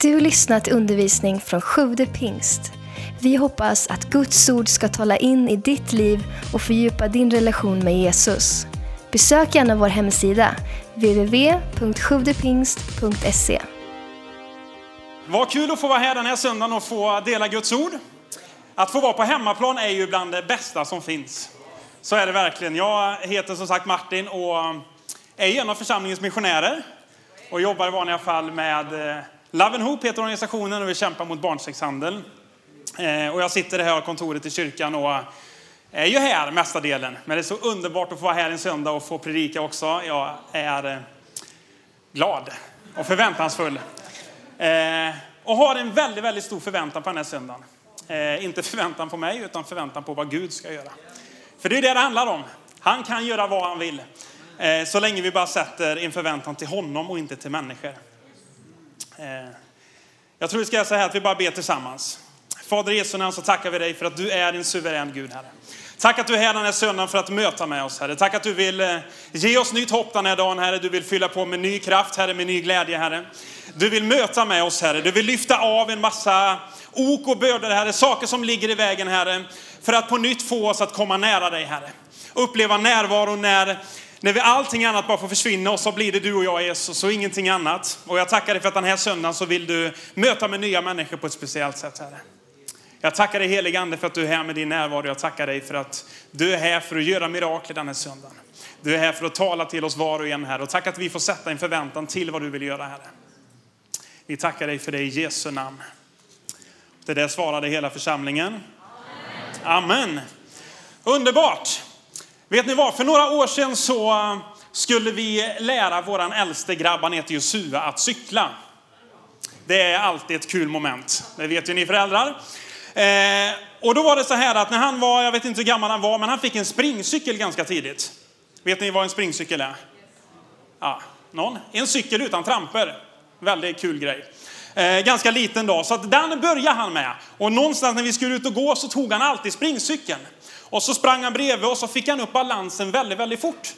Du har lyssnat till undervisning från Sjude pingst. Vi hoppas att Guds ord ska tala in i ditt liv och fördjupa din relation med Jesus. Besök gärna vår hemsida, www.sjuvdepingst.se. Vad kul att få vara här den här söndagen och få dela Guds ord. Att få vara på hemmaplan är ju bland det bästa som finns. Så är det verkligen. Jag heter som sagt Martin och är en av församlingens missionärer och jobbar i vanliga fall med eh, Love and Hope heter organisationen och vi kämpar mot barnsexhandel. Eh, och jag sitter här på kontoret i kyrkan och eh, är ju här mestadelen. Men det är så underbart att få vara här en söndag och få predika också. Jag är eh, glad och förväntansfull. Och har en väldigt, väldigt stor förväntan på den här söndagen. Inte förväntan på mig, utan förväntan på vad Gud ska göra. För det är det det handlar om. Han kan göra vad han vill. Så länge vi bara sätter en förväntan till honom och inte till människor. Eh, jag tror vi ska säga att vi bara ber tillsammans. Fader i Jesu namn så tackar vi dig för att du är en suverän Gud, Herre. Tack att du är här den här söndagen för att möta med oss, Herre. Tack att du vill eh, ge oss nytt hopp den här dagen, Herre. Du vill fylla på med ny kraft, Herre, med ny glädje, Herre. Du vill möta med oss, Herre. Du vill lyfta av en massa ok och bördor, Herre. Saker som ligger i vägen, Herre. För att på nytt få oss att komma nära dig, Herre. Uppleva närvaro när när vi allting annat bara får försvinna och så blir det du och jag Jesus och ingenting annat. Och jag tackar dig för att den här söndagen så vill du möta med nya människor på ett speciellt sätt Herre. Jag tackar dig helige Ande för att du är här med din närvaro. Jag tackar dig för att du är här för att göra mirakel den här söndagen. Du är här för att tala till oss var och en här och tack att vi får sätta en förväntan till vad du vill göra Herre. Vi tackar dig för det i Jesu namn. Det där svarade hela församlingen. Amen. Amen. Underbart. Vet ni vad? För några år sedan så eh, skulle vi lära våran äldste grabb, han heter Josua, att cykla. Det är alltid ett kul moment. Det vet ju ni föräldrar. Eh, och då var det så här att när han var, jag vet inte hur gammal han var, men han fick en springcykel ganska tidigt. Vet ni vad en springcykel är? Ja, någon? En cykel utan tramper. Väldigt kul grej. Eh, ganska liten då, så att den började han med. Och någonstans när vi skulle ut och gå så tog han alltid springcykeln. Och så sprang han bredvid och så fick han upp balansen väldigt, väldigt fort.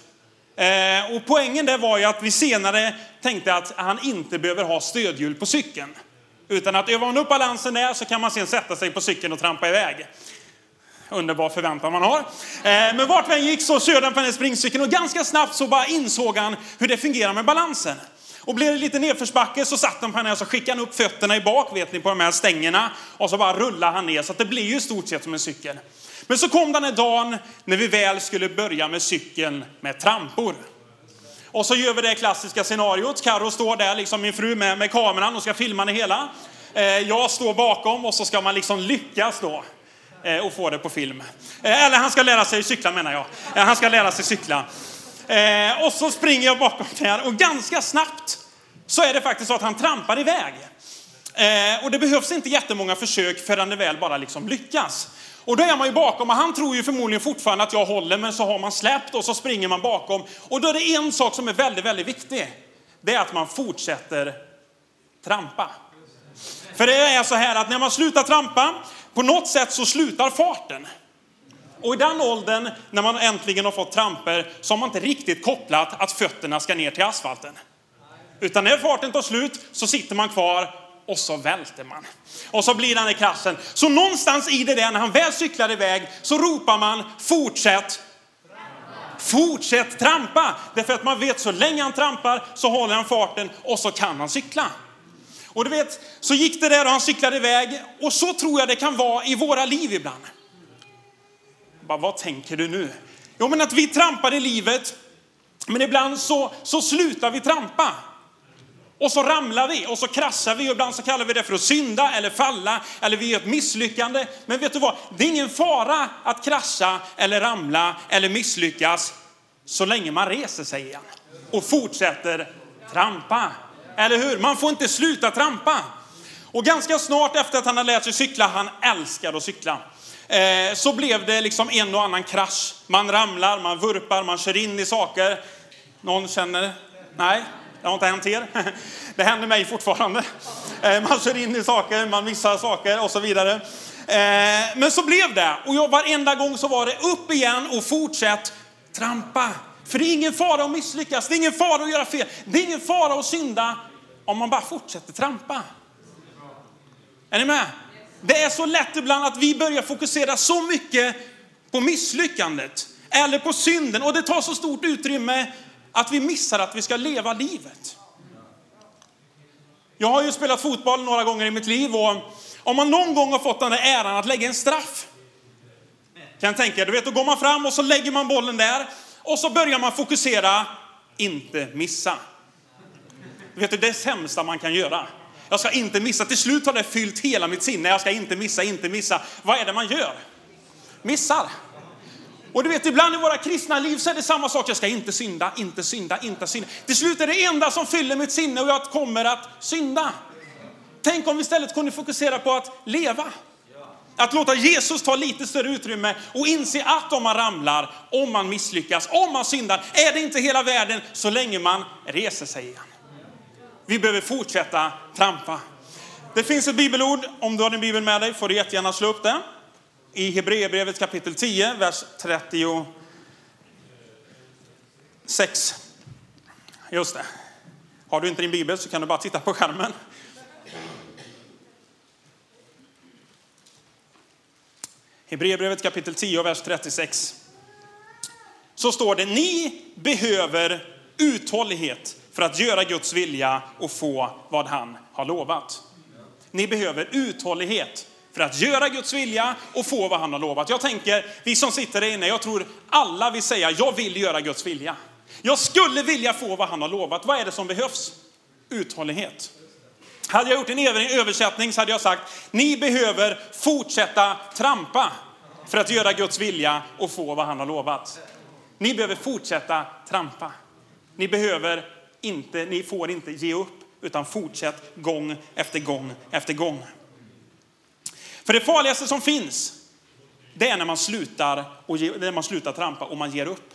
Eh, och poängen där var ju att vi senare tänkte att han inte behöver ha stödhjul på cykeln. Utan att övar man upp balansen där så kan man sen sätta sig på cykeln och trampa iväg. Underbar förväntan man har. Eh, men vart vi än gick så körde han på den här springcykeln och ganska snabbt så bara insåg han hur det fungerar med balansen. Och blev det lite nedförsbacke så satt han på henne och så skickade han upp fötterna i bak, vet ni, på de här stängerna. Och så bara rullade han ner så att det blir ju i stort sett som en cykel. Men så kom den här dagen när vi väl skulle börja med cykeln med trampor. Och så gör vi det klassiska scenariot. Karo står där, liksom min fru med, med kameran och ska filma det hela. Eh, jag står bakom och så ska man liksom lyckas då eh, och få det på film. Eh, eller han ska lära sig cykla menar jag. Eh, han ska lära sig cykla. Eh, och så springer jag bakom där och ganska snabbt så är det faktiskt så att han trampar iväg. Eh, och det behövs inte jättemånga försök förrän det väl bara liksom lyckas. Och då är man ju bakom och han tror ju förmodligen fortfarande att jag håller men så har man släppt och så springer man bakom. Och då är det en sak som är väldigt, väldigt viktig. Det är att man fortsätter trampa. För det är så här att när man slutar trampa, på något sätt så slutar farten. Och i den åldern, när man äntligen har fått tramper, så har man inte riktigt kopplat att fötterna ska ner till asfalten. Utan när farten tar slut så sitter man kvar och så välter man. Och så blir han i kraschen. Så någonstans i det där, när han väl cyklar iväg, så ropar man fortsätt Fortsätt trampa! Därför att man vet så länge han trampar så håller han farten och så kan han cykla. Och du vet, så gick det där och han cyklade iväg. Och så tror jag det kan vara i våra liv ibland. Bara, vad tänker du nu? Jo men att vi trampar i livet, men ibland så, så slutar vi trampa. Och så ramlar vi och så kraschar vi och ibland så kallar vi det för att synda eller falla eller vi gör ett misslyckande. Men vet du vad? Det är ingen fara att krascha eller ramla eller misslyckas så länge man reser sig igen och fortsätter trampa. Eller hur? Man får inte sluta trampa. Och ganska snart efter att han har lärt sig cykla, han älskar att cykla, eh, så blev det liksom en och annan krasch. Man ramlar, man vurpar, man kör in i saker. Någon känner? Nej, det har inte hänt er. Det händer mig fortfarande. Eh, man kör in i saker, man missar saker och så vidare. Eh, men så blev det. Och jag, varenda gång så var det upp igen och fortsätt trampa. För det är ingen fara att misslyckas, det är ingen fara att göra fel, det är ingen fara att synda om man bara fortsätter trampa. Är ni med? Det är så lätt ibland att vi börjar fokusera så mycket på misslyckandet eller på synden och det tar så stort utrymme att vi missar att vi ska leva livet. Jag har ju spelat fotboll några gånger i mitt liv och om man någon gång har fått den där äran att lägga en straff, kan jag tänka du vet, då går man fram och så lägger man bollen där och så börjar man fokusera, inte missa. Vet det är det sämsta man kan göra. Jag ska inte missa. Till slut har det fyllt hela mitt sinne. Jag ska inte missa, inte missa. Vad är det man gör? Missar. Och du vet, ibland i våra kristna liv så är det samma sak. Jag ska inte synda, inte synda, inte synda. Till slut är det enda som fyller mitt sinne och jag kommer att synda. Tänk om vi istället kunde fokusera på att leva. Att låta Jesus ta lite större utrymme och inse att om man ramlar, om man misslyckas, om man syndar, är det inte hela världen så länge man reser sig igen. Vi behöver fortsätta trampa. Det finns ett bibelord, om du har din bibel med dig får du jättegärna slå upp det. I Hebreerbrevet kapitel 10, vers 36. Just det. Har du inte din bibel så kan du bara titta på skärmen. Hebreerbrevet kapitel 10, vers 36. Så står det, ni behöver uthållighet för att göra Guds vilja och få vad han har lovat. Ni behöver uthållighet för att göra Guds vilja och få vad han har lovat. Jag tänker, vi som sitter där inne, jag tror alla vill säga, jag vill göra Guds vilja. Jag skulle vilja få vad han har lovat. Vad är det som behövs? Uthållighet. Hade jag gjort en översättning så hade jag sagt, ni behöver fortsätta trampa för att göra Guds vilja och få vad han har lovat. Ni behöver fortsätta trampa. Ni behöver inte, ni får inte ge upp, utan fortsätt gång efter gång efter gång. För det farligaste som finns, det är när man slutar, och ge, när man slutar trampa och man ger upp.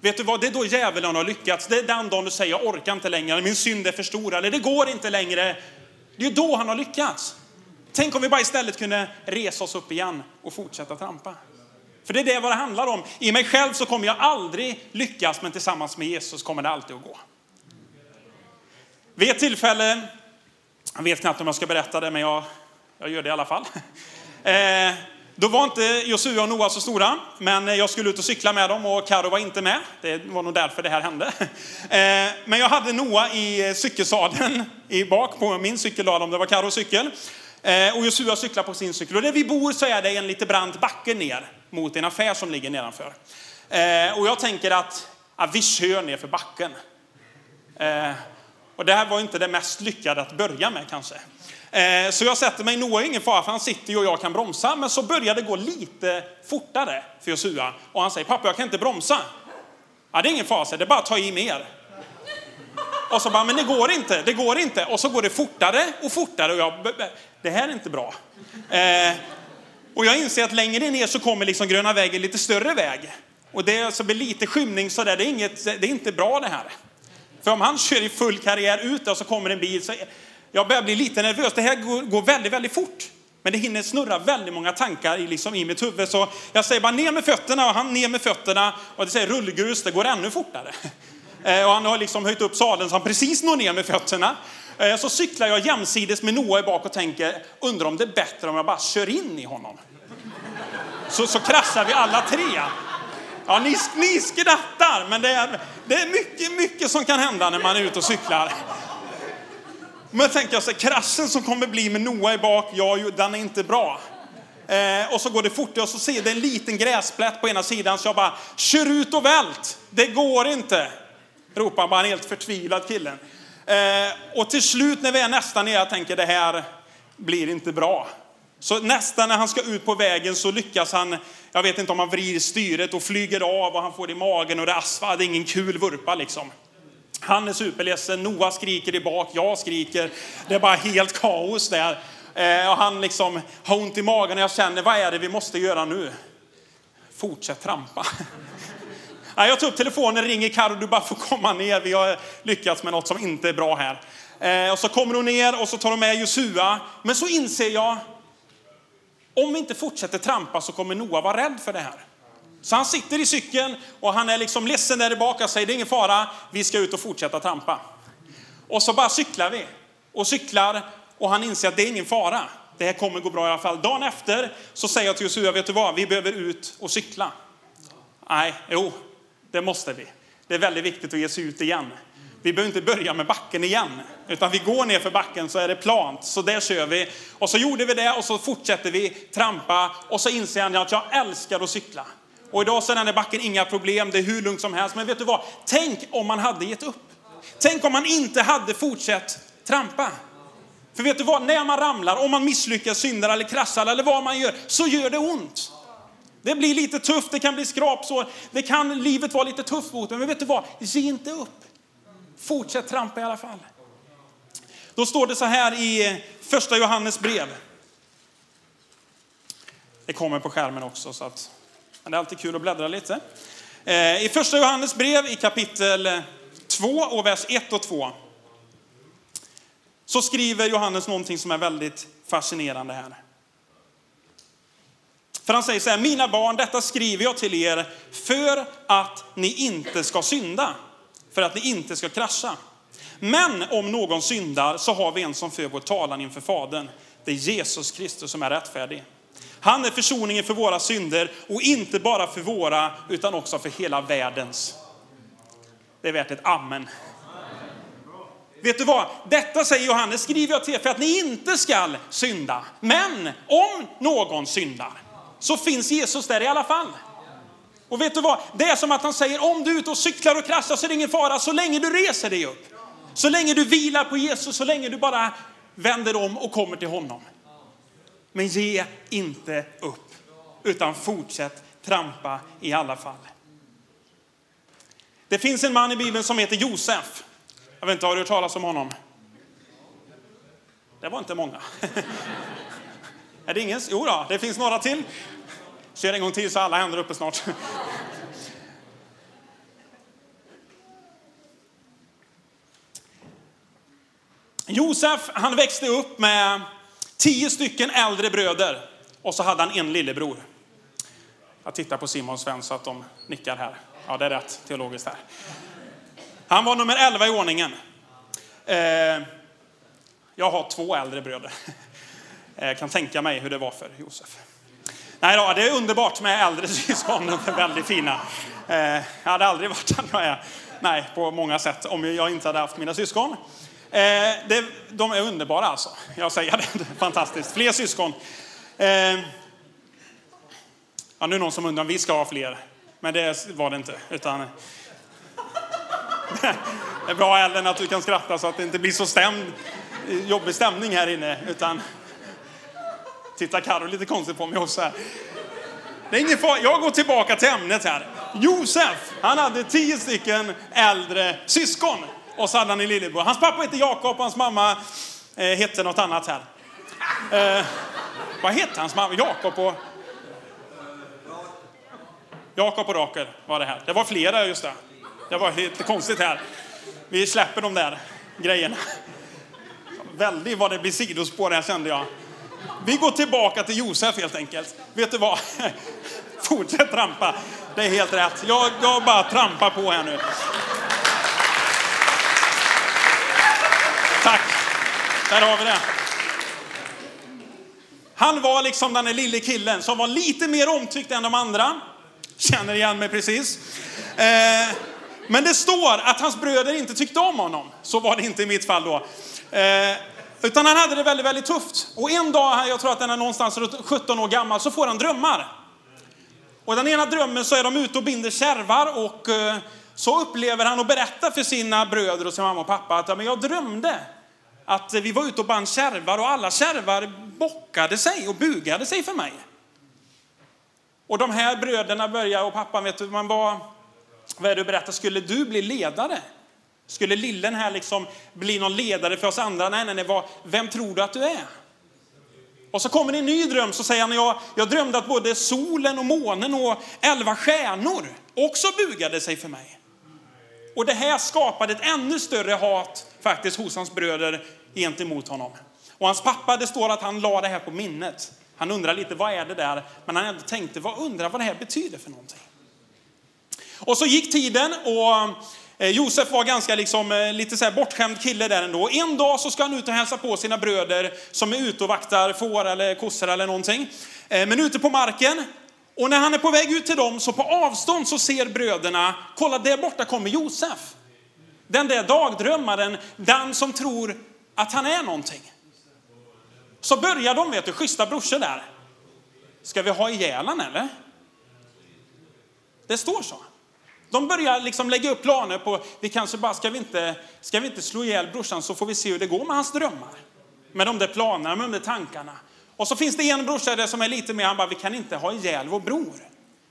Vet du vad, det är då djävulen har lyckats. Det är den dagen du säger, jag orkar inte längre, min synd är för stor, eller det går inte längre. Det är då han har lyckats. Tänk om vi bara istället kunde resa oss upp igen och fortsätta trampa. För det är det vad det handlar om. I mig själv så kommer jag aldrig lyckas, men tillsammans med Jesus kommer det alltid att gå. Vid ett tillfälle, jag vet knappt om jag ska berätta det, men jag, jag gör det i alla fall. Eh, då var inte Josua och Noah så stora, men jag skulle ut och cykla med dem och Karo var inte med. Det var nog därför det här hände. Eh, men jag hade Noah i eh, cykelsadeln i bak på min cykel, om det var Karos cykel. Eh, och Josua cyklar på sin cykel. Och där vi bor så är det en lite brant backe ner mot en affär som ligger nedanför. Eh, och jag tänker att ja, vi kör ner för backen. Eh, och det här var inte det mest lyckade att börja med kanske. Eh, så jag sätter mig, Noah är ingen fara för han sitter ju och jag kan bromsa. Men så börjar det gå lite fortare för Josua. Och han säger, pappa jag kan inte bromsa. Ja det är ingen fara, det är bara att ta i mer. Och så bara, men det går inte, det går inte. Och så går det fortare och fortare och jag, det här är inte bra. Eh, och jag inser att längre ner så kommer liksom gröna vägen lite större väg. Och det så alltså blir lite skymning sådär, det är, inget, det är inte bra det här. För om han kör i full karriär ut och så kommer en bil så jag börjar bli lite nervös. Det här går, går väldigt, väldigt fort. Men det hinner snurra väldigt många tankar i, liksom, i mitt huvud. Så jag säger bara ner med fötterna och han ner med fötterna. Och det säger rullgrus, det går ännu fortare. Eh, och han har liksom höjt upp sadeln så han precis når ner med fötterna. Eh, så cyklar jag jämsides med Noah i bak och tänker, undrar om det är bättre om jag bara kör in i honom. Så, så kraschar vi alla tre. Ja, ni, ni skrattar, men det är, det är mycket, mycket som kan hända när man är ute och cyklar. Men tänker jag så här, kraschen som kommer bli med Noa i bak, ja, den är inte bra. Eh, och så går det fort och så ser det en liten gräsplätt på ena sidan så jag bara, kör ut och vält! Det går inte! Ropar bara en helt förtvivlad killen. Eh, och till slut när vi är nästan nere, jag tänker det här blir inte bra. Så nästan när han ska ut på vägen så lyckas han, jag vet inte om han vrider styret och flyger av och han får det i magen och det är asfalt, det är ingen kul vurpa liksom. Han är superledsen, Noah skriker i bak, jag skriker. Det är bara helt kaos där. Eh, och han liksom har ont i magen och jag känner, vad är det vi måste göra nu? Fortsätt trampa. Jag tar upp telefonen, ringer Karo, du bara får komma ner. Vi har lyckats med något som inte är bra här. Eh, och så kommer hon ner och så tar hon med Josua. Men så inser jag, om vi inte fortsätter trampa så kommer Noah vara rädd för det här. Så han sitter i cykeln och han är liksom ledsen där tillbaka och säger det är ingen fara, vi ska ut och fortsätta trampa. Och så bara cyklar vi och cyklar och han inser att det är ingen fara. det här kommer gå bra i alla fall. Dagen efter så säger jag till Josua, vet du vad, vi behöver ut och cykla. Nej, jo, det måste vi. Det är väldigt viktigt att ge sig ut igen. Vi behöver inte börja med backen igen, utan vi går ner för backen så är det plant. Så där kör vi. Och så gjorde vi det och så fortsätter vi trampa och så inser han att jag älskar att cykla. Och idag så är den där backen inga problem, det är hur lugnt som helst. Men vet du vad? Tänk om man hade gett upp. Tänk om man inte hade fortsatt trampa. För vet du vad? När man ramlar, om man misslyckas, syndar eller kraschar eller vad man gör, så gör det ont. Det blir lite tufft, det kan bli skrapsår, det kan livet vara lite tufft mot Men vet du vad? Ge inte upp. Fortsätt trampa i alla fall. Då står det så här i eh, första Johannes brev. Det kommer på skärmen också, så att, men det är alltid kul att bläddra lite. Eh, I första Johannes brev i kapitel 2 och vers 1 och 2 så skriver Johannes någonting som är väldigt fascinerande här. För han säger så här, mina barn, detta skriver jag till er för att ni inte ska synda, för att ni inte ska krascha. Men om någon syndar så har vi en som för vår talan inför Fadern. Det är Jesus Kristus som är rättfärdig. Han är försoningen för våra synder och inte bara för våra utan också för hela världens. Det är värt ett amen. Vet du vad? Detta säger Johannes, skriver jag till er för att ni inte skall synda. Men om någon syndar så finns Jesus där i alla fall. Och vet du vad? Det är som att han säger, om du är ute och cyklar och kraschar så är det ingen fara så länge du reser dig upp. Så länge du vilar på Jesus, så länge du bara vänder om och kommer till honom. Men ge inte upp, utan fortsätt trampa i alla fall. Det finns en man i Bibeln som heter Josef. Jag vet inte, har du hört talas om honom? Det var inte många. Är det ingen? Jo då, det finns några till. Kör en gång till så alla händer uppe snart. Josef, han växte upp med tio stycken äldre bröder och så hade han en lillebror. Jag tittar på Simon och Sven så att de nickar här. Ja, det är rätt teologiskt här. Han var nummer 11 i ordningen. Eh, jag har två äldre bröder. Eh, jag kan tänka mig hur det var för Josef. Nej då, det är underbart med äldre syskon, de är väldigt fina. Eh, jag hade aldrig varit den jag är, nej, på många sätt, om jag inte hade haft mina syskon. Eh, det, de är underbara alltså, jag säger det, fantastiskt. Fler syskon. Eh, ja, nu är någon som undrar, vi ska ha fler. Men det var det inte, utan det är bra Ellen att du kan skratta så att det inte blir så stämd, jobbig stämning här inne. Utan tittar Carro lite konstigt på mig också här. Det är ingen far. Jag går tillbaka till ämnet här. Josef, han hade tio stycken äldre syskon. Och så hade han en lillebror. Hans pappa hette Jakob och hans mamma eh, hette något annat här. Eh, vad hette hans mamma? Jakob och... Jakob och Rakel var det här. Det var flera just det. Det var lite konstigt här. Vi släpper de där grejerna. Väldigt vad det blir sidospår här kände jag. Vi går tillbaka till Josef helt enkelt. Vet du vad? Fortsätt trampa. Det är helt rätt. Jag, jag bara trampar på här nu. Tack. Där har vi det. Han var liksom den där lille killen som var lite mer omtyckt än de andra. Känner igen mig precis. Eh, men det står att hans bröder inte tyckte om honom. Så var det inte i mitt fall då. Eh, utan han hade det väldigt, väldigt tufft. Och en dag, jag tror att den är någonstans runt 17 år gammal, så får han drömmar. Och den ena drömmen så är de ute och binder kärvar och eh, så upplever han och berättar för sina bröder och sin mamma och pappa att ja, men jag drömde att vi var ute och band kärvar och alla kärvar bockade sig och bugade sig för mig. Och de här bröderna började, och pappan, vet du, man var vad är det du berättar? Skulle du bli ledare? Skulle lillen här liksom bli någon ledare för oss andra? Nej, nej, nej. Vad, vem tror du att du är? Och så kommer en ny dröm, så säger han, jag, jag drömde att både solen och månen och elva stjärnor också bugade sig för mig. Och det här skapade ett ännu större hat faktiskt hos hans bröder gentemot honom. Och hans pappa, det står att han la det här på minnet. Han undrar lite, vad är det där? Men han ändå tänkte, vad undrar vad det här betyder för någonting? Och så gick tiden och eh, Josef var ganska liksom, eh, lite så här bortskämd kille där ändå. En dag så ska han ut och hälsa på sina bröder som är ute och vaktar får eller kossor eller någonting. Eh, men ute på marken. Och när han är på väg ut till dem så på avstånd så ser bröderna, kolla där borta kommer Josef. Den där dagdrömmaren, den som tror att han är någonting. Så börjar de, vet du, schyssta brorsor där. Ska vi ha ihjäl han eller? Det står så. De börjar liksom lägga upp planer på, vi kanske bara, ska vi inte, ska vi inte slå ihjäl brorsan så får vi se hur det går med hans drömmar. Med de där planerna, med de där tankarna. Och så finns det en brorsa där som är lite mer, han bara, vi kan inte ha ihjäl vår bror.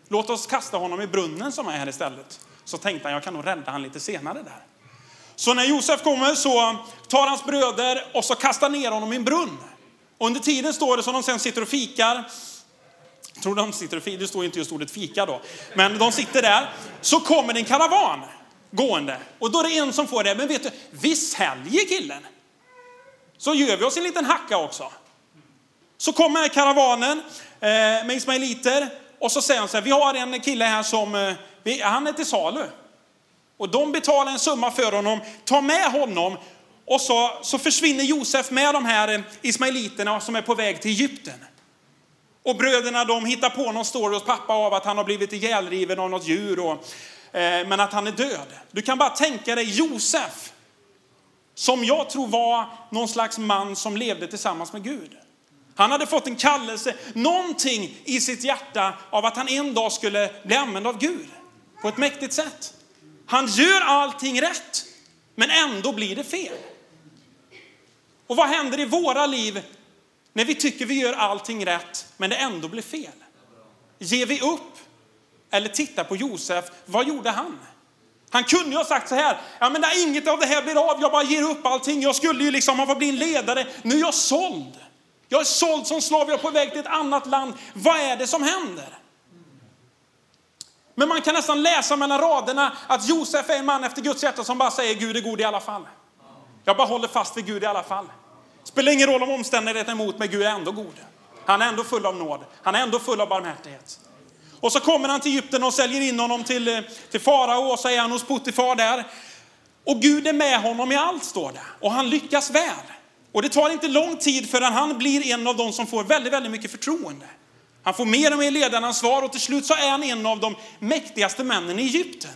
Låt oss kasta honom i brunnen som är här istället. Så tänkte han, jag kan nog rädda han lite senare där. Så när Josef kommer så tar hans bröder och så kastar ner honom i en brunn. Och under tiden står det som de sen sitter och fikar. Jag tror de sitter och fikar, det står inte just ordet fika då. Men de sitter där. Så kommer det en karavan gående. Och då är det en som får det. Men vet du, vi säljer killen. Så gör vi oss en liten hacka också. Så kommer karavanen eh, med ismailiter. Och så säger han så här, vi har en kille här som, eh, vi, han är till salu. Och de betalar en summa för honom, tar med honom och så, så försvinner Josef med de här eh, ismailiterna som är på väg till Egypten. Och bröderna de hittar på någon story hos pappa av att han har blivit ihjälriven av något djur, och, eh, men att han är död. Du kan bara tänka dig Josef, som jag tror var någon slags man som levde tillsammans med Gud. Han hade fått en kallelse, någonting i sitt hjärta av att han en dag skulle bli använd av Gud på ett mäktigt sätt. Han gör allting rätt, men ändå blir det fel. Och vad händer i våra liv när vi tycker vi gör allting rätt, men det ändå blir fel? Ger vi upp? Eller titta på Josef, vad gjorde han? Han kunde ju ha sagt så här, ja men när inget av det här blir av, jag bara ger upp allting. Jag skulle ju liksom ha bli en ledare, nu är jag såld. Jag är såld som slav, jag är på väg till ett annat land. Vad är det som händer? Men man kan nästan läsa mellan raderna att Josef är en man efter Guds hjärta som bara säger Gud är god i alla fall. Jag bara håller fast vid Gud i alla fall. Spelar ingen roll om omständigheterna är emot mig, Gud är ändå god. Han är ändå full av nåd. Han är ändå full av barmhärtighet. Och så kommer han till Egypten och säljer in honom till, eh, till farao och så är han hos Puttifar där. Och Gud är med honom i allt står det. Och han lyckas väl. Och det tar inte lång tid förrän han blir en av de som får väldigt, väldigt mycket förtroende. Han får mer och mer ledaransvar och till slut så är han en av de mäktigaste männen i Egypten.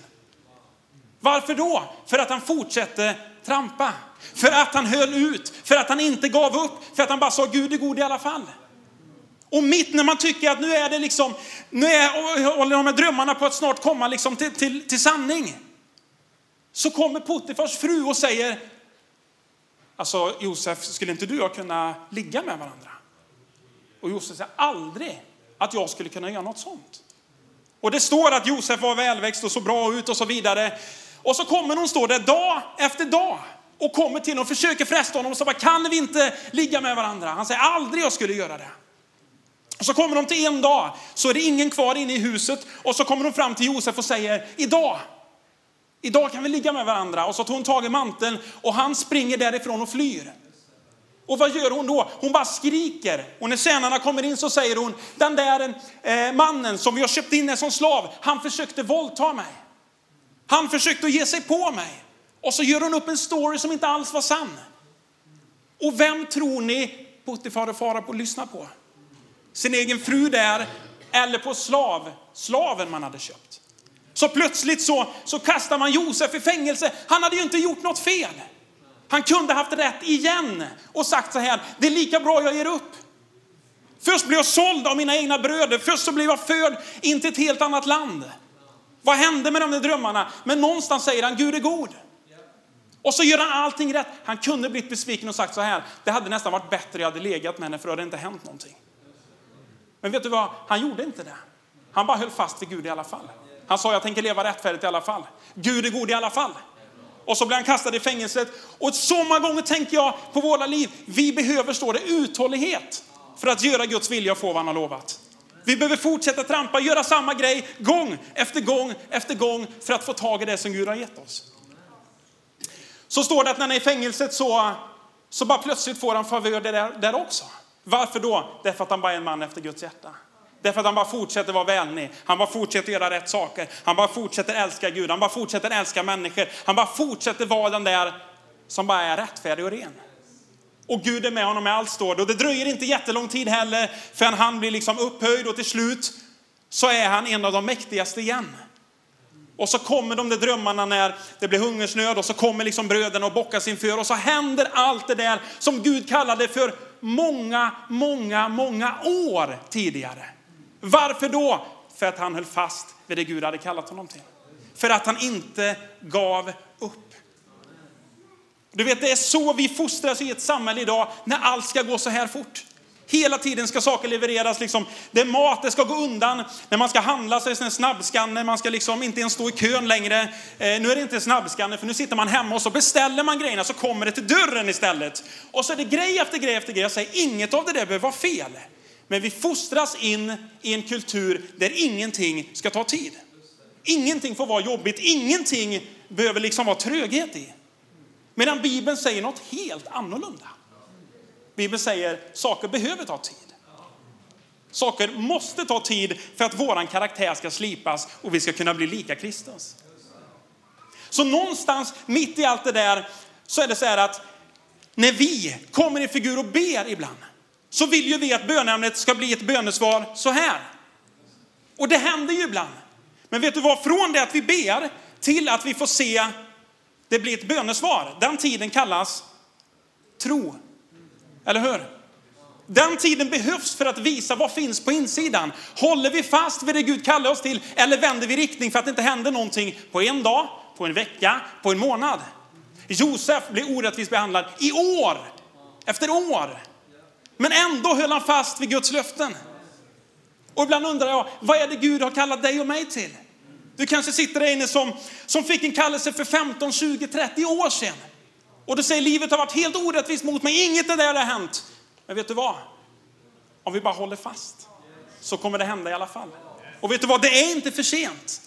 Varför då? För att han fortsätter trampa. För att han höll ut, för att han inte gav upp, för att han bara sa Gud är god i alla fall. Och mitt när man tycker att nu är det liksom, nu är, håller de här drömmarna på att snart komma liksom till, till, till sanning. Så kommer Puttifars fru och säger, alltså Josef, skulle inte du och jag kunna ligga med varandra? Och Josef säger, aldrig att jag skulle kunna göra något sånt. Och det står att Josef var välväxt och så bra ut och så vidare. Och så kommer hon stå där dag efter dag och kommer till honom och försöker fresta honom och så bara, kan vi inte ligga med varandra? Han säger aldrig jag skulle göra det. Och så kommer de till en dag, så är det ingen kvar inne i huset och så kommer de fram till Josef och säger, idag, idag kan vi ligga med varandra. Och så tar hon tag i manteln och han springer därifrån och flyr. Och vad gör hon då? Hon bara skriker. Och när tjänarna kommer in så säger hon, den där eh, mannen som vi har köpt in som slav, han försökte våldta mig. Han försökte ge sig på mig. Och så gör hon upp en story som inte alls var sann. Och vem tror ni Puttifar och fara på att lyssna på? Sin egen fru där eller på slav, slaven man hade köpt. Så plötsligt så, så kastar man Josef i fängelse. Han hade ju inte gjort något fel. Han kunde haft rätt igen och sagt så här, det är lika bra jag ger upp. Först blev jag såld av mina egna bröder, först så blev jag född in till ett helt annat land. Vad hände med de där drömmarna? Men någonstans säger han, Gud är god. Och så gör han allting rätt. Han kunde blivit besviken och sagt så här, det hade nästan varit bättre jag hade legat med henne för det hade inte hänt någonting. Men vet du vad, han gjorde inte det. Han bara höll fast vid Gud i alla fall. Han sa, jag tänker leva rättfärdigt i alla fall. Gud är god i alla fall. Och så blir han kastad i fängelset. Och så många gånger tänker jag på våra liv, vi behöver, står det, uthållighet för att göra Guds vilja och få vad han har lovat. Vi behöver fortsätta trampa, göra samma grej gång efter gång efter gång för att få tag i det som Gud har gett oss. Så står det att när han är i fängelset så, så bara plötsligt får han favör där, där också. Varför då? Därför att han bara är en man efter Guds hjärta. Därför att han bara fortsätter vara vänlig. Han bara fortsätter göra rätt saker. Han bara fortsätter älska Gud. Han bara fortsätter älska människor. Han bara fortsätter vara den där som bara är rättfärdig och ren. Och Gud är med honom i allt står det. Och det dröjer inte jättelång tid heller förrän han blir liksom upphöjd och till slut så är han en av de mäktigaste igen. Och så kommer de där drömmarna när det blir hungersnöd och så kommer liksom bröderna och bockas inför och så händer allt det där som Gud kallade för många, många, många år tidigare. Varför då? För att han höll fast vid det Gud hade kallat honom till. För att han inte gav upp. Du vet, det är så vi fostras i ett samhälle idag när allt ska gå så här fort. Hela tiden ska saker levereras. Liksom. Det är mat, det ska gå undan. När man ska handla så är det en snabbskanner, man ska liksom inte ens stå i kön längre. Eh, nu är det inte snabbskanner för nu sitter man hemma och så beställer man grejerna så kommer det till dörren istället. Och så är det grej efter grej efter grej. Jag säger inget av det där behöver vara fel. Men vi fostras in i en kultur där ingenting ska ta tid. Ingenting får vara jobbigt, ingenting behöver liksom vara tröghet i. Medan Bibeln säger något helt annorlunda. Bibeln säger saker behöver ta tid. Saker måste ta tid för att våran karaktär ska slipas och vi ska kunna bli lika Kristus. Så någonstans mitt i allt det där så är det så här att när vi kommer i figur och ber ibland så vill ju vi att bönämnet ska bli ett bönesvar så här. Och det händer ju ibland. Men vet du vad? Från det att vi ber till att vi får se det blir ett bönesvar. Den tiden kallas tro. Eller hur? Den tiden behövs för att visa vad finns på insidan. Håller vi fast vid det Gud kallar oss till eller vänder vi riktning för att det inte händer någonting på en dag, på en vecka, på en månad? Josef blir orättvist behandlad i år efter år. Men ändå höll han fast vid Guds löften. Och ibland undrar jag, vad är det Gud har kallat dig och mig till? Du kanske sitter där inne som, som fick en kallelse för 15, 20, 30 år sedan. Och du säger livet har varit helt orättvist mot mig, inget av det har hänt. Men vet du vad? Om vi bara håller fast så kommer det hända i alla fall. Och vet du vad? Det är inte för sent.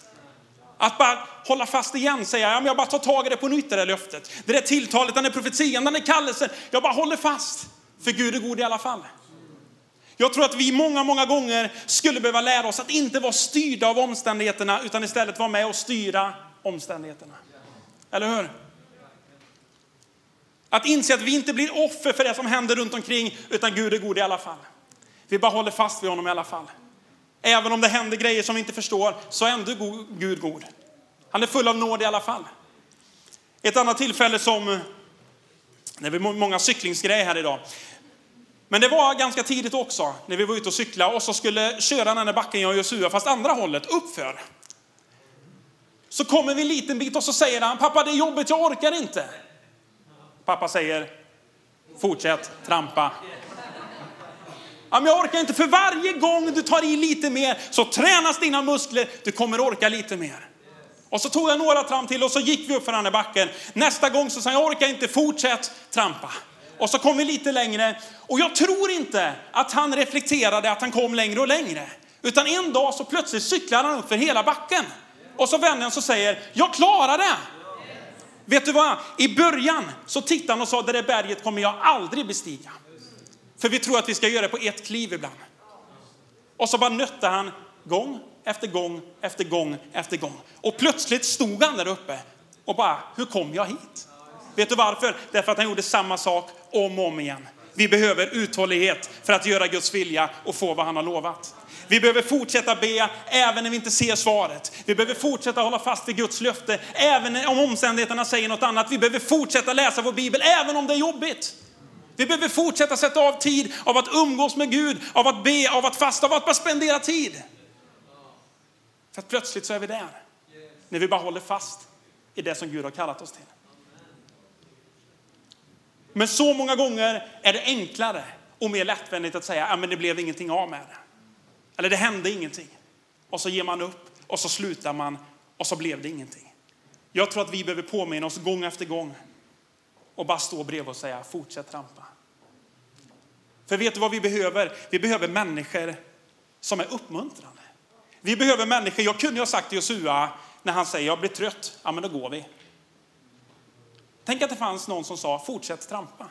Att bara hålla fast igen, säga, ja, men jag bara tar tag i det på nytt, det där löftet. Det där tilltalet, den där profetian, den där kallelsen. Jag bara håller fast. För Gud är god i alla fall. Jag tror att vi många, många gånger skulle behöva lära oss att inte vara styrda av omständigheterna utan istället vara med och styra omständigheterna. Eller hur? Att inse att vi inte blir offer för det som händer runt omkring utan Gud är god i alla fall. Vi bara håller fast vid honom i alla fall. Även om det händer grejer som vi inte förstår så är ändå Gud god. Han är full av nåd i alla fall. Ett annat tillfälle som, det är många cyklingsgrejer här idag. Men det var ganska tidigt också när vi var ute och cyklade och så skulle köra den här backen jag och Josua fast andra hållet uppför. Så kommer vi en liten bit och så säger han, pappa det är jobbigt, jag orkar inte. Pappa säger, fortsätt trampa. Ja, men jag orkar inte, för varje gång du tar i lite mer så tränas dina muskler, du kommer orka lite mer. Och så tog jag några tramp till och så gick vi upp för den här backen. Nästa gång så sa jag, jag orkar inte, fortsätt trampa. Och så kom vi lite längre. Och jag tror inte att han reflekterade att han kom längre och längre. Utan en dag så plötsligt cyklar han upp för hela backen. Och så vänder han och säger, jag klarar det. Vet du vad? I början så tittade han och sa, det där berget kommer jag aldrig bestiga. För vi tror att vi ska göra det på ett kliv ibland. Och så bara nötte han gång efter gång efter gång efter gång. Och plötsligt stod han där uppe och bara, hur kom jag hit? Vet du varför? Därför att han gjorde samma sak om och om igen. Vi behöver uthållighet för att göra Guds vilja och få vad han har lovat. Vi behöver fortsätta be även när vi inte ser svaret. Vi behöver fortsätta hålla fast vid Guds löfte även om omständigheterna säger något annat. Vi behöver fortsätta läsa vår bibel även om det är jobbigt. Vi behöver fortsätta sätta av tid av att umgås med Gud, av att be, av att fasta, av att bara spendera tid. För att plötsligt så är vi där. När vi bara håller fast i det som Gud har kallat oss till. Men så många gånger är det enklare och mer lättvändigt att säga att det blev ingenting av med det. Eller det hände ingenting. Och så ger man upp och så slutar man och så blev det ingenting. Jag tror att vi behöver påminna oss gång efter gång och bara stå bredvid och säga fortsätt trampa. För vet du vad vi behöver? Vi behöver människor som är uppmuntrande. Vi behöver människor, jag kunde ha sagt till Josua när han säger jag blir trött, ja men då går vi. Tänk att det fanns någon som sa fortsätt trampa.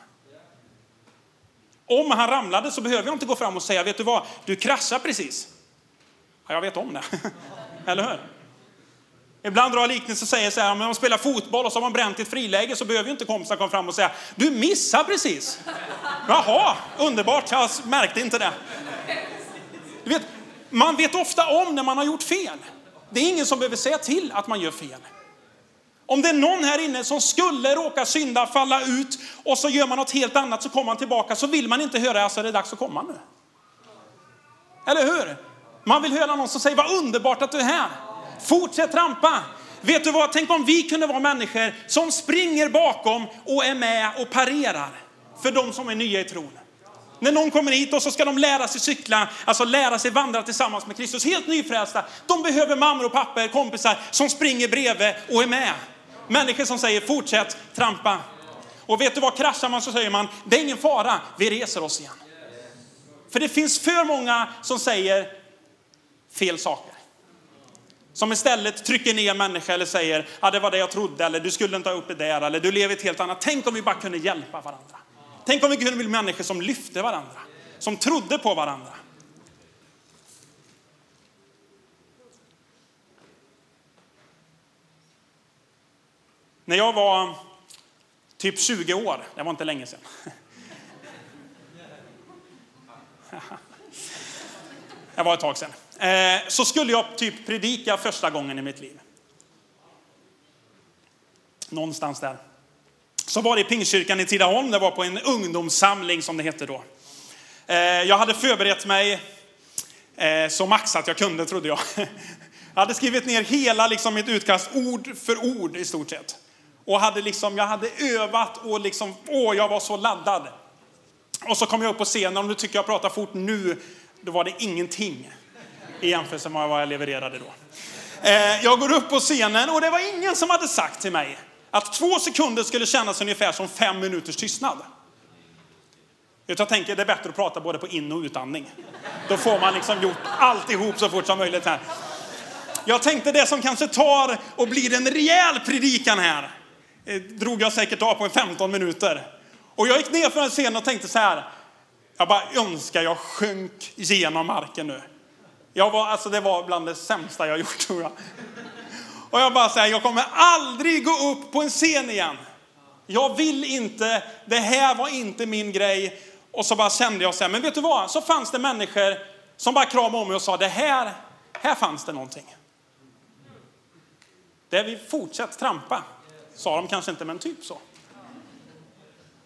Om han ramlade så behöver jag inte gå fram och säga, vet du vad, du kraschar precis. Ja, jag vet om det. Eller hur? Ibland drar jag liknelser och säger så här, om man spelar fotboll och så har man bränt i ett friläge så behöver ju inte kompisar komma fram och säga, du missar precis. Jaha, underbart, jag märkte inte det. Du vet, man vet ofta om när man har gjort fel. Det är ingen som behöver säga till att man gör fel. Om det är någon här inne som skulle råka synda, falla ut och så gör man något helt annat så kommer man tillbaka så vill man inte höra, alltså det är dags att komma nu. Eller hur? Man vill höra någon som säger, vad underbart att du är här. Fortsätt trampa. Vet du vad, tänk om vi kunde vara människor som springer bakom och är med och parerar för de som är nya i tron. När någon kommer hit och så ska de lära sig cykla, alltså lära sig vandra tillsammans med Kristus, helt nyfrälsta. De behöver mammor och papper, kompisar som springer bredvid och är med. Människor som säger fortsätt trampa. Och vet du vad, kraschar man så säger man, det är ingen fara, vi reser oss igen. För det finns för många som säger fel saker. Som istället trycker ner människor eller säger, ja det var det jag trodde, eller du skulle inte ha upp det där, eller du lever ett helt annat. Tänk om vi bara kunde hjälpa varandra. Tänk om vi kunde bli människor som lyfte varandra, som trodde på varandra. När jag var typ 20 år, det var inte länge sedan. Det var ett tag sedan. Eh, så skulle jag typ predika första gången i mitt liv. Någonstans där. Så var det i Pingstkyrkan i Tidaholm, det var på en ungdomssamling som det hette då. Eh, jag hade förberett mig eh, så maxat jag kunde trodde jag. Jag hade skrivit ner hela liksom, mitt utkast ord för ord i stort sett. Och hade liksom, jag hade övat och liksom, åh, jag var så laddad. Och så kom jag upp på scenen, och nu tycker jag pratar fort nu, då var det ingenting i jämförelse med vad jag levererade då. Eh, jag går upp på scenen och det var ingen som hade sagt till mig att två sekunder skulle kännas ungefär som fem minuters tystnad. Jag tänker det är bättre att prata både på in och utandning. Då får man liksom gjort alltihop så fort som möjligt här. Jag tänkte det som kanske tar och blir en rejäl predikan här, eh, drog jag säkert av på 15 minuter. Och jag gick ner från scenen och tänkte så här, jag bara önskar jag sjönk genom marken nu. Jag var, alltså det var bland det sämsta jag gjort tror jag. Och jag bara säger, jag kommer aldrig gå upp på en scen igen. Jag vill inte, det här var inte min grej. Och så bara kände jag så här, men vet du vad? Så fanns det människor som bara kramade om mig och sa, det här, här fanns det någonting. Där vi fortsätter trampa. Sa de kanske inte, men typ så.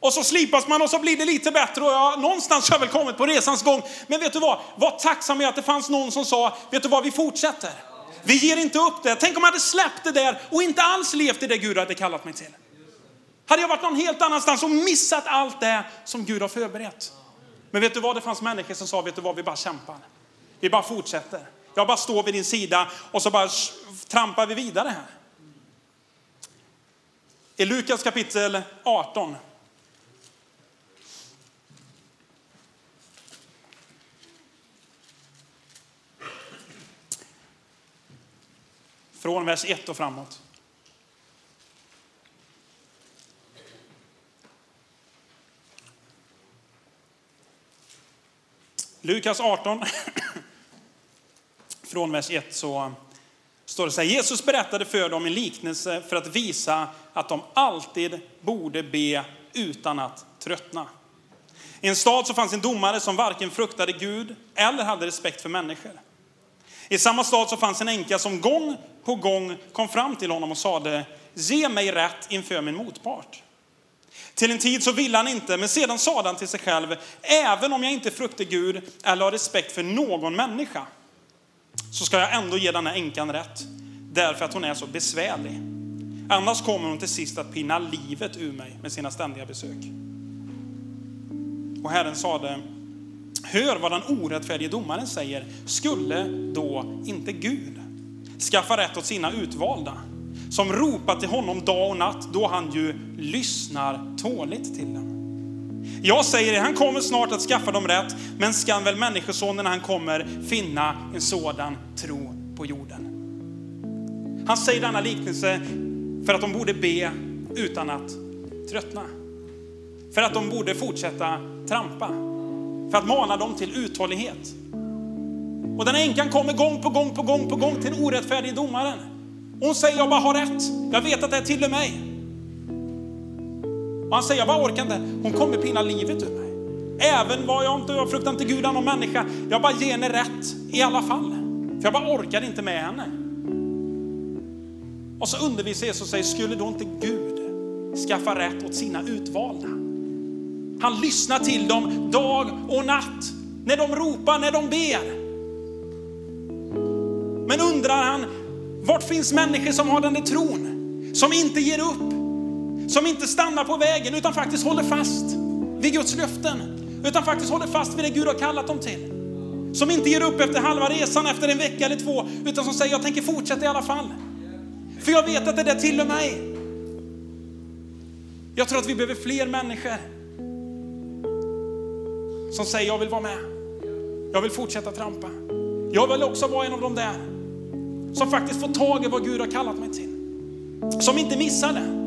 Och så slipas man och så blir det lite bättre och ja, någonstans har jag väl kommit på resans gång. Men vet du vad? Var tacksam med att det fanns någon som sa, vet du vad, vi fortsätter. Vi ger inte upp det. Tänk om jag hade släppt det där och inte alls levt i det Gud hade kallat mig till. Hade jag varit någon helt annanstans och missat allt det som Gud har förberett. Men vet du vad, det fanns människor som sa, vet du vad, vi bara kämpar. Vi bara fortsätter. Jag bara står vid din sida och så bara trampar vi vidare här. I Lukas kapitel 18 Från vers 1 och framåt. Lukas 18, från vers 1 så står det så här. Jesus berättade för dem en liknelse för att visa att de alltid borde be utan att tröttna. I en stad så fanns en domare som varken fruktade Gud eller hade respekt för människor. I samma stad så fanns en änka som gång på gång kom fram till honom och sade, ge mig rätt inför min motpart. Till en tid så ville han inte, men sedan sade han till sig själv, även om jag inte fruktar Gud eller har respekt för någon människa, så ska jag ändå ge den här änkan rätt, därför att hon är så besvärlig. Annars kommer hon till sist att pinna livet ur mig med sina ständiga besök. Och Herren sade, hör vad den orättfärdige domaren säger, skulle då inte Gud skaffa rätt åt sina utvalda? Som ropar till honom dag och natt, då han ju lyssnar tåligt till dem. Jag säger det, han kommer snart att skaffa dem rätt, men skall väl människosonen när han kommer finna en sådan tro på jorden? Han säger denna liknelse för att de borde be utan att tröttna. För att de borde fortsätta trampa. För att mana dem till uthållighet. Och den här änkan kommer gång på gång på gång på gång till den orättfärdige domaren. hon säger, jag bara har rätt. Jag vet att det är till mig. Och han säger, jag bara orkar inte. Hon kommer pina livet ur mig. Även vad jag inte, jag fruktar inte Gud någon människa. Jag bara ger henne rätt i alla fall. För jag bara orkar inte med henne. Och så undervisar Jesus och säger, skulle då inte Gud skaffa rätt åt sina utvalda? Han lyssnar till dem dag och natt. När de ropar, när de ber. Men undrar han, vart finns människor som har den där tron? Som inte ger upp, som inte stannar på vägen utan faktiskt håller fast vid Guds löften. Utan faktiskt håller fast vid det Gud har kallat dem till. Som inte ger upp efter halva resan, efter en vecka eller två, utan som säger jag tänker fortsätta i alla fall. För jag vet att det där tillhör mig. Jag tror att vi behöver fler människor som säger jag vill vara med. Jag vill fortsätta trampa. Jag vill också vara en av de där som faktiskt får tag i vad Gud har kallat mig till. Som inte missar det.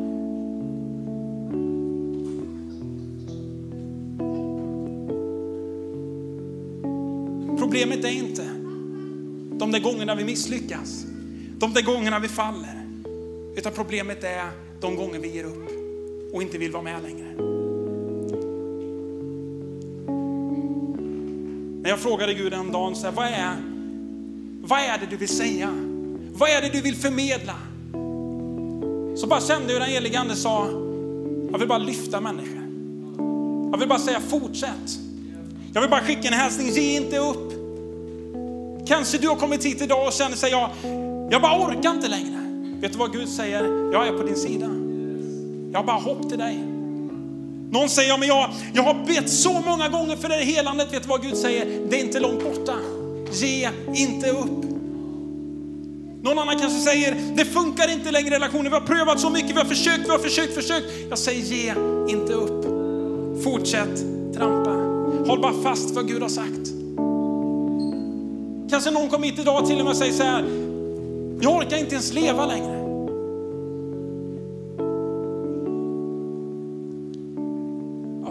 Problemet är inte de där gångerna vi misslyckas, de där gångerna vi faller. Utan problemet är de gånger vi ger upp och inte vill vara med längre. När jag frågade Gud en dag, så här, vad, är, vad är det du vill säga? Vad är det du vill förmedla? Så bara kände hur den helige Ande sa, jag vill bara lyfta människor. Jag vill bara säga fortsätt. Jag vill bara skicka en hälsning, ge inte upp. Kanske du har kommit hit idag och känner sig, jag, jag bara orkar inte längre. Vet du vad Gud säger? Jag är på din sida. Jag har bara hopp till dig. Någon säger, ja, men jag, jag har bett så många gånger för det helandet. Vet du vad Gud säger? Det är inte långt borta. Ge inte upp. Någon annan kanske säger, det funkar inte längre i relationen. Vi har prövat så mycket, vi har försökt, vi har försökt, försökt. Jag säger, ge inte upp. Fortsätt trampa. Håll bara fast vad Gud har sagt. Kanske någon kom hit idag till och med och säger så här, jag orkar inte ens leva längre.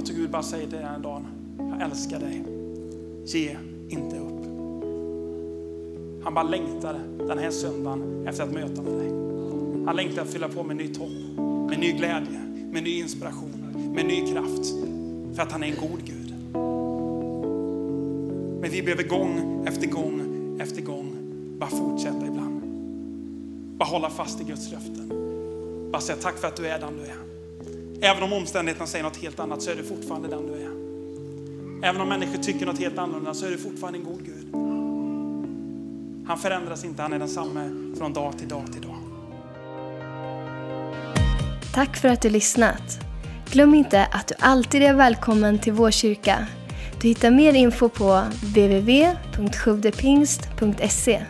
Jag Gud bara säger till den här dagen, jag älskar dig. Ge inte upp. Han bara längtar den här söndagen efter att möta med dig. Han längtar att fylla på med nytt hopp, med ny glädje, med ny inspiration, med ny kraft. För att han är en god Gud. Men vi behöver gång efter gång efter gång bara fortsätta ibland. Bara hålla fast i Guds löften. Bara säga tack för att du är den du är. Även om omständigheterna säger något helt annat så är du fortfarande den du är. Även om människor tycker något helt annorlunda så är du fortfarande en god Gud. Han förändras inte, han är densamme från dag till dag till dag. Tack för att du lyssnat. Glöm inte att du alltid är välkommen till vår kyrka. Du hittar mer info på www.sjuvdepingst.se